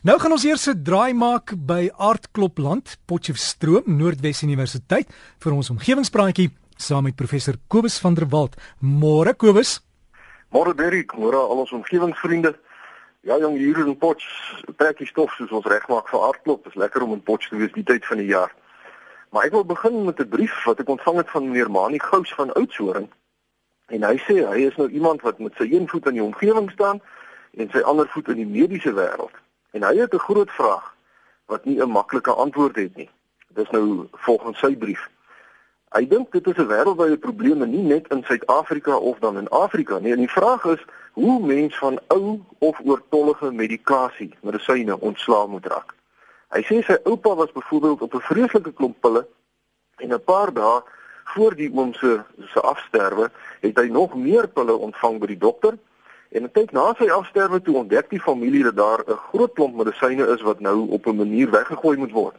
Nou gaan ons eers 'n draai maak by Aardklopland, Potchefstroom, Noordwes Universiteit vir ons omgewingspraatjie saam met professor Kobus van der Walt. Môre Kobus. Môre Derrick, môre al ons omgewingsvriende. Ja jong, hier in Potch, trekkie stof soos ons regmaak vir Aardklop. Dit is lekker om in Potch te wees die tyd van die jaar. Maar ek wil begin met 'n brief wat ek ontvang het van meneer Mani Gous van Oudtshoorn. En hy sê hy is nou iemand wat met sy een voet in die omgewing staan en sy ander voet in die mediese wêreld. En hy het 'n groot vraag wat nie 'n maklike antwoord het nie. Dis nou volgens sy brief. Hy dink dit is 'n wêreldwye probleem nie net in Suid-Afrika of dan in Afrika nie. En die vraag is hoe mens van ou of oortollige medikasie, medisyne ontslaa moet raak. Hy sê sy oupa was byvoorbeeld op 'n vreeslike klomp pille en 'n paar dae voor die oom se se afsterwe het hy nog meer pille ontvang by die dokter En 'n tyd na sy afsterwe toe ontdek die familie dat daar 'n groot klomp medisyne is wat nou op 'n manier weggegooi moet word.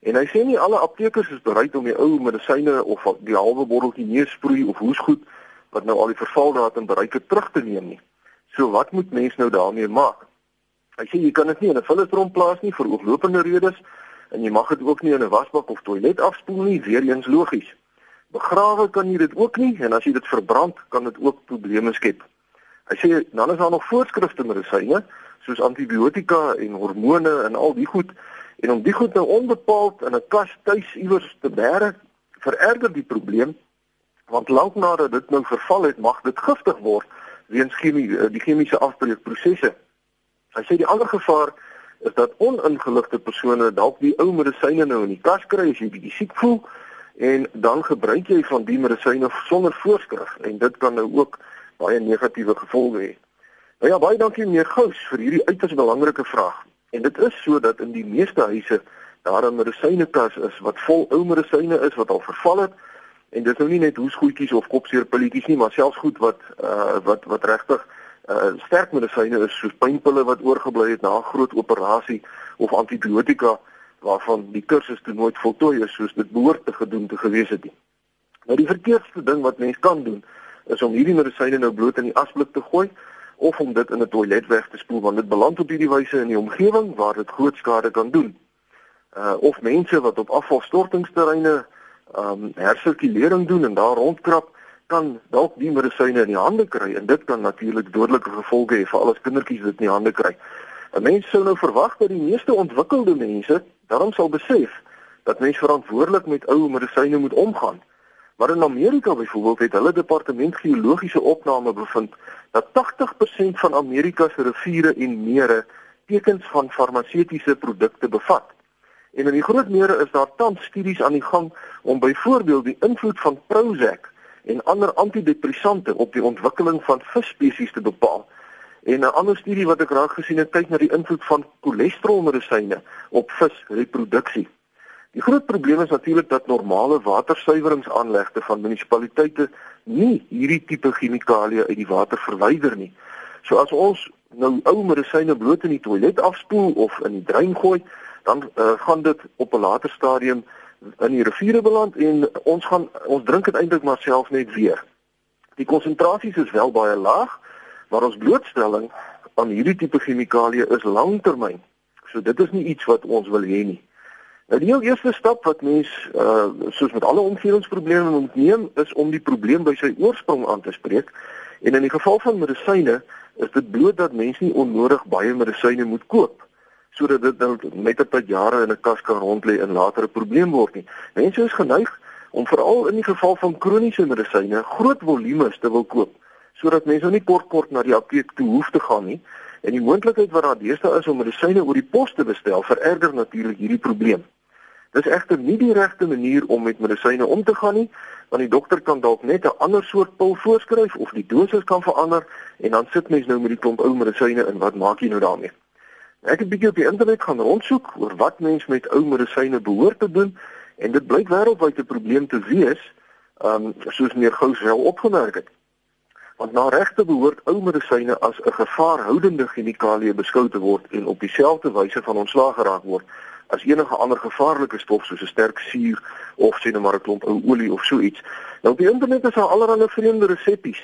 En hy sê nie alle aptekers is bereid om die ou medisyne of die halwe botteltjie neusproei of hoesgoed wat nou al die vervaldatum bereik het terug te neem nie. So wat moet mens nou daarmee maak? Hy sê jy kan dit nie in 'n vullisdrom plaas nie vir ooglopende redes en jy mag dit ook nie in 'n wasbak of toilet afspoel nie, weer eens logies. Begrawe kan jy dit ook nie en as jy dit verbrand, kan dit ook probleme skep. Hy sê dan is daar nog voorskrifte medisyne soos antibiotika en hormone en al die goed en om die goed nou onbepaald in 'n kas tuis iewers te bære vererger die probleem want lank nadat dit nou verval het mag dit giftig word weens chemie eh, die chemiese afbreekprosesse. Hy sê die ander gevaar is dat oningeligte persone dalk die ou medisyne nou in die kas kry as jy bietjie siek voel en dan gebruik jy van die medisyne sonder voorskrif en dit kan nou ook baie negatiewe gevolge hê. Nou ja, baie dankie meneer Gous vir hierdie uiters belangrike vraag. En dit is so dat in die meeste huise daar 'n medisynekas is wat vol ou medisyne is wat al verval het en dit is nou nie net hoesgoedjies of kopseerpilletjies nie, maar selfs goed wat uh wat wat regtig uh sterk medisyne is soos pynpille wat oorgebly het na 'n groot operasie of antibiotika waarvan die kursus toe nooit voltooi is soos dit behoort te gedoen te gewees het nie. Nou die verkeerdste ding wat mens kan doen is om hierdie medisyne nou bloot in die asblik te gooi of om dit in 'n toilet weg te spoel want dit beland op hierdie wyse in die omgewing waar dit groot skade kan doen. Uh of mense wat op afvalstortingsterreine ehm um, hersirkulering doen en daar rondkrap kan dalk die medisyne in die hande kry en dit kan natuurlik dodelike gevolge hê vir al ons kindertjies wat dit in die hande kry. 'n Mens sou nou verwag dat die meeste ontwikkelde mense daarom sal besef dat mens verantwoordelik met ou medisyne moet omgaan. Maar in Amerika byvoorbeeld het hulle departement geologiese opname bevind dat 80% van Amerika se riviere en mere tekens van farmaseutiese produkte bevat. En in die groot mere is daar tans studies aan die gang om byvoorbeeld die invloed van Prozac en ander antidepressante op die ontwikkeling van visspesies te bepaal. En 'n ander studie wat ek raak gesien het, kyk na die invloed van cholesterolmedisyne op visreproduksie. Die groot probleem is natuurlik dat normale watersuiweringsaanlegte van munisipaliteite nie hierdie tipe chemikalieë uit die water verwyder nie. So as ons nou ou medisyne bloot in die toilet afspoel of in die drein gooi, dan uh, gaan dit op 'n later stadium in die riviere beland en ons gaan ons drink dit eintlik maar self net weer. Die konsentrasies is wel baie laag, maar ons blootstelling aan hierdie tipe chemikalieë is langtermyn. So dit is nie iets wat ons wil hê nie. Nou die heel eerste stap wat mens uh soos met alle omgewingsprobleme moet neem is om die probleem by sy oorsprong aan te spreek. En in die geval van medisyne is dit bloot dat mense nie onnodig baie medisyne moet koop sodat dit nou net op tyd jare in 'n kas kan rond lê en later 'n probleem word nie. Mense is geneig om veral in die geval van kroniese medisyne groot volumes te wil koop sodat mense nou nie kort kort na die apteek toe hoef te gaan nie. En die moontlikheid wat daar deesdae is om medisyne oor die pos te bestel, vererger natuurlik hierdie probleem. Dis egter nie die regte manier om met medisyne om te gaan nie, want die dokter kan dalk net 'n ander soort pil voorskryf of die dosis kan verander en dan sit mens nou met die klomp ou medisyne en wat maak jy nou daarmee? Ek het bietjie op die internet gaan rondsoek oor wat mens met ou medisyne behoort te doen en dit blyk wêreldwyd 'n probleem te wees, um soos meneer Gous wel opgemerk het. Want na regte behoort ou medisyne as 'n gevaarhoudende chemikalie beskou te word en op dieselfde wyse van ontslae geraak word as enige ander gevaarlike stof soos 'n sterk suur of sê net maar 'n klomp ou olie of so iets. Nou op die internet is daar allerlei vreemde resepte.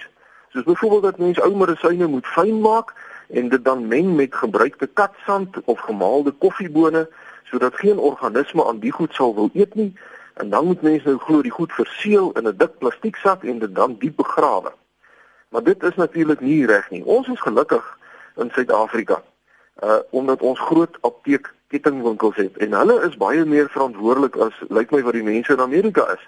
Soos byvoorbeeld dat mense ou medisyne moet fyn maak en dit dan meng met gebruikte katsand of gemaalde koffiebone sodat geen organisme aan die goed sal wil eet nie en dan moet mense nou glo die goed verseël in 'n dik plastieksak en dit dan diep begrawe. Maar dit is natuurlik nie reg nie. Ons is gelukkig in Suid-Afrika uh omdat ons groot apteek kettingwinkels het en hulle is baie meer verantwoordelik as lyk my wat die mense in Amerika is.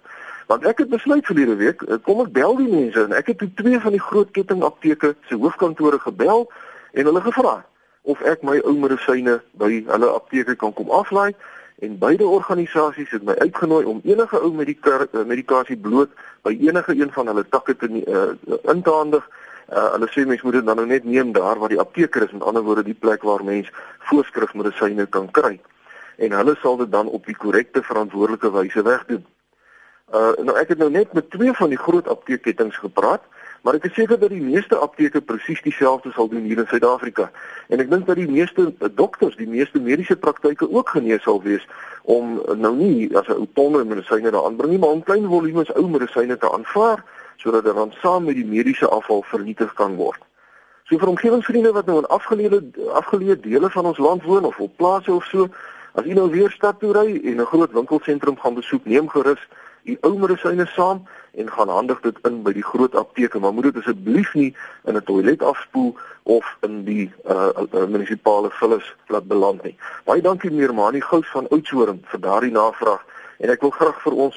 Want ek het besluit verlede week, uh, kom ek bel die mense en ek het toe twee van die groot kettingapteke se hoofkantore gebel en hulle gevra of ek my ou medisyne by hulle apteke kan kom aflaai en beide organisasies het my uitgenooi om enige ou eh, medikasie bloot by enige een van hulle takke te uh, in te handig. Uh, hulle sê mens moet dit dan nou net neem daar waar die apteker is, met ander woorde die plek waar mens voorskrifmedisyne kan kry. En hulle sal dit dan op die korrekte verantwoordelike wyse wegdoen. Uh nou ek het nou net met twee van die groot apteekkettings gepraat Maar ek is seker dat die meeste apteke presies dieselfde sal doen hier in Suid-Afrika. En ek dink dat die meeste dokters, die meeste mediese praktyke ook genees sal wees om nou nie as 'n ou tonne medisyne daar aanbring nie, maar om klein volumes ou medisyne te aanvaar sodat dit dan saam met die mediese afval vernietig kan word. So vir omgewingsvriende wat nou in afgeleide afgeleide dele van ons land woon of op plase of so, as u nou weer stad toe ry en 'n groot winkelsentrum gaan besoek, neem gerus die ou medisyne saam en gaan handig dit in by die groot apteke, maar moet dit asseblief nie in 'n toilet afspoel of in die uh, uh munisipale vullis laat beland nie. Baie dankie meneer Mani Gous van Oudtshoorn vir daardie navraag en ek wil graag vir ons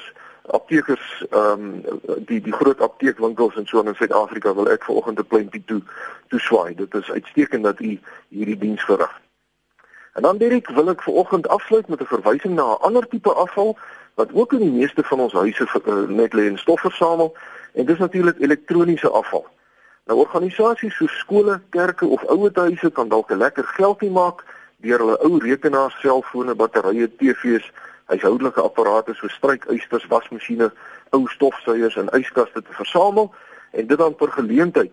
aptekers ehm um, die die groot apteekwinkels en so in Suid-Afrika wil ek vanoggend 'n pleintjie toe toe swaai. Dit is uitstekend dat u hierdie diens verrig. En dan Dirk, wil ek vanoggend afsluit met 'n verwysing na 'n ander tipe afval wat ook in die meeste van ons huise uh, net lê en stof versamel en dis natuurlik elektroniese afval. Nou organisasies so skole, kerke of ouerhuise kan dalk 'n lekker geldjie maak deur hulle ou rekenaars, selfone, batterye, TV's, huishoudelike apparate so strykuisters, wasmasjiene, ou stofsuiers en yskaste te versamel en dit dan per geleentheid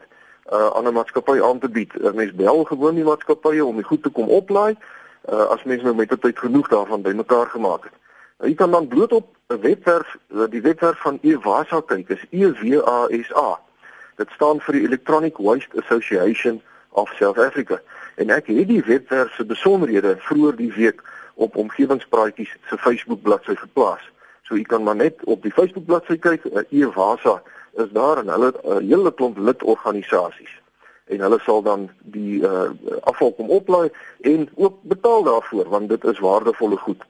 uh, aan 'n maatskappy aan te bied. Uh, mens bel gewoon die maatskappye om die goed te kom oplaai uh, as mens nou met tyd genoeg daarvan bymekaar gemaak het. Jy kan dan bloot op 'n webwerf, die webwerf van Ewasa kyk, is E W A S A. Dit staan vir die Electronic Waste Association of South Africa. En ek het die webwerf se besonderhede vroeër die week op omgewingspraatjies se Facebook bladsy geplaas. So u kan maar net op die Facebook bladsy kyk, Ewasa is daar en hulle 'n hele klomp lidorganisasies en hulle sal dan die uh, afval kom oplaai en ook betaal daarvoor want dit is waardevolle goed.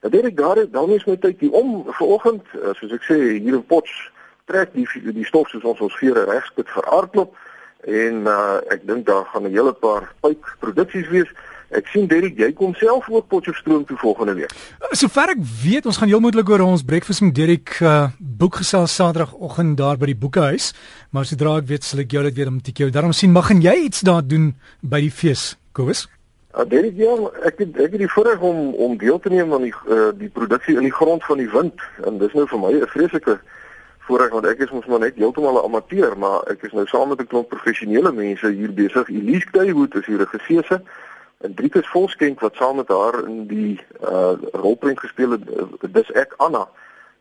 Dan weet ek daar dan is my tyd hier om vanoggend, eh, soos ek sê, hier in Potch trek die die stof soos ons ons vere regspit vir aardklop en uh, ek dink daar gaan 'n hele paar pyp produksies wees. Ek sien Derek, jy kom self ook Potchefstroom toe volgende week. Sover ek weet, ons gaan heel moontlik oor ons breakfast met Derek uh, boekgesels Saterdagoggend daar by die boekehuis, maar sodra ek weet, sal ek jou dit weer om te kyk. Daarom sien mag en jy iets daar doen by die fees, Kobus? Uh, Derek, ja, ek het ek het die voorreg om om deel te neem aan die uh, die produksie in die grond van die wind en dis nou vir my 'n vreeslike voorreg want ek is mos maar net heeltemal 'n amateur, maar ek is nou saam met 'n klomp professionele mense hier besig. Elise Kuywood is hier 'n geseëse en Driekus Volskenk wat saam met haar in die uh rolprent gespeel het. Dis ek Anna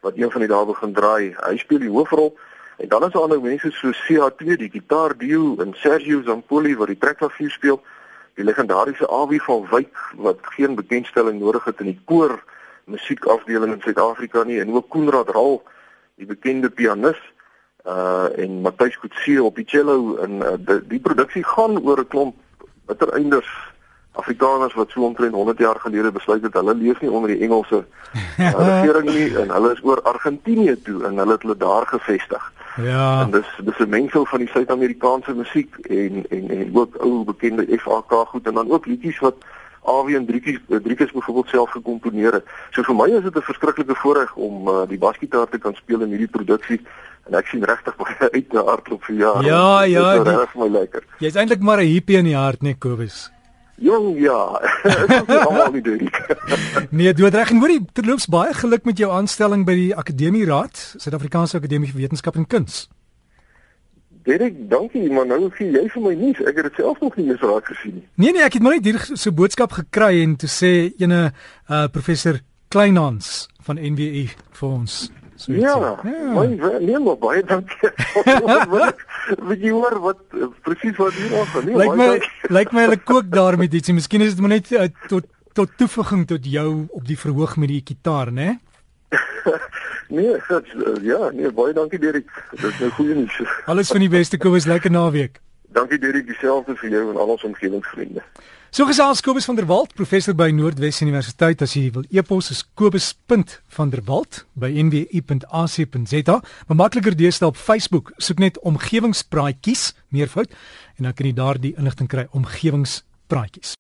wat een van die dae begin draai. Hy speel die hoofrol. En dan is daar ander mense so CH2 die gitaar duo en Sergio Zampoli wat die trekklavier speel die legendariese Awie van Wyk wat geen bekendstelling nodig het in die koor musiekafdeling in Suid-Afrika nie en ook Koenraad Raal die bekende pianis uh en Matthys Kutse op die cello en uh, die, die produksie gaan oor 'n klomp bittereinders Afrikaners wat so omtrent 100 jaar gelede besluit het hulle leef nie onder die Engelse uh, regering nie en hulle is oor Argentinië toe en hulle het hulle daar gevestig. Ja. En dis dis 'n mengsel van die Suid-Amerikaanse musiek en en en ook ou bekende FAK goed en dan ook liedjies wat AW en Drietjies Drietjies byvoorbeeld self gekomponeer het. So vir my is dit 'n verskriklike voorreg om uh, die basgitaar te kan speel in hierdie produksie en ek sien regtig baie uit na hardloop vir jare. Ja, ja, dit is reg my lekker. Jy's eintlik maar 'n hippie in die hart, nee Kobus. Jong ja. Dit is almal nie doen. nee, jy het reg en hoorie, terloops baie geluk met jou aanstelling by die Akademie Raad, Suid-Afrikaanse Akademie vir Wetenskap en Kuns. Derek, dankie, maar nou gee jy vir my nuus. Ek het dit self nog nie eens raak gesien nie. Nee nee, ek het maar net hier so boodskap gekry en toe sê ene uh professor Kleinhans van NWU vir ons So ja, ja. My, nee, maar baie dankie. Jy hoor wat presies wat hier aan nee, Lyk my lyk my hulle kook daar met ietsie. Miskien is dit maar net uh, tot tot toevoeging tot jou op die verhoog met die gitaar, né? nee, dat, uh, ja, nee, baie dankie Derek. Dit is nou goeie nuus. Alles van die beste Kobus, lekker naweek. Dankie Derek, dieselfde vir jou en al ons omgewingsvriende. So gesels Kobus van der Walt, professor by Noordwes Universiteit. As jy wil e-pos is kobus.vanderwalt by nwu.ac.za. Maar makliker deesdae op Facebook, soek net omgewingspraatjies, meervoud, en dan kan jy daar die inligting kry omgewingspraatjies.